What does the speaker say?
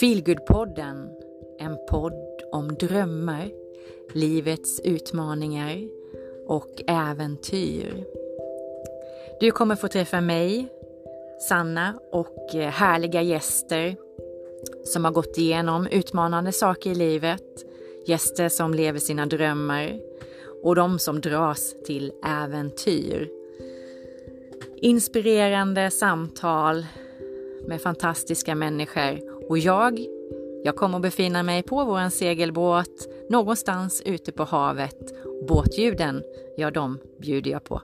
Feelgood-podden, en podd om drömmar, livets utmaningar och äventyr. Du kommer få träffa mig, Sanna och eh, härliga gäster som har gått igenom utmanande saker i livet, gäster som lever sina drömmar och de som dras till äventyr. Inspirerande samtal med fantastiska människor och jag, jag kommer att befinna mig på vår segelbåt någonstans ute på havet. Båtljuden, ja de bjuder jag på.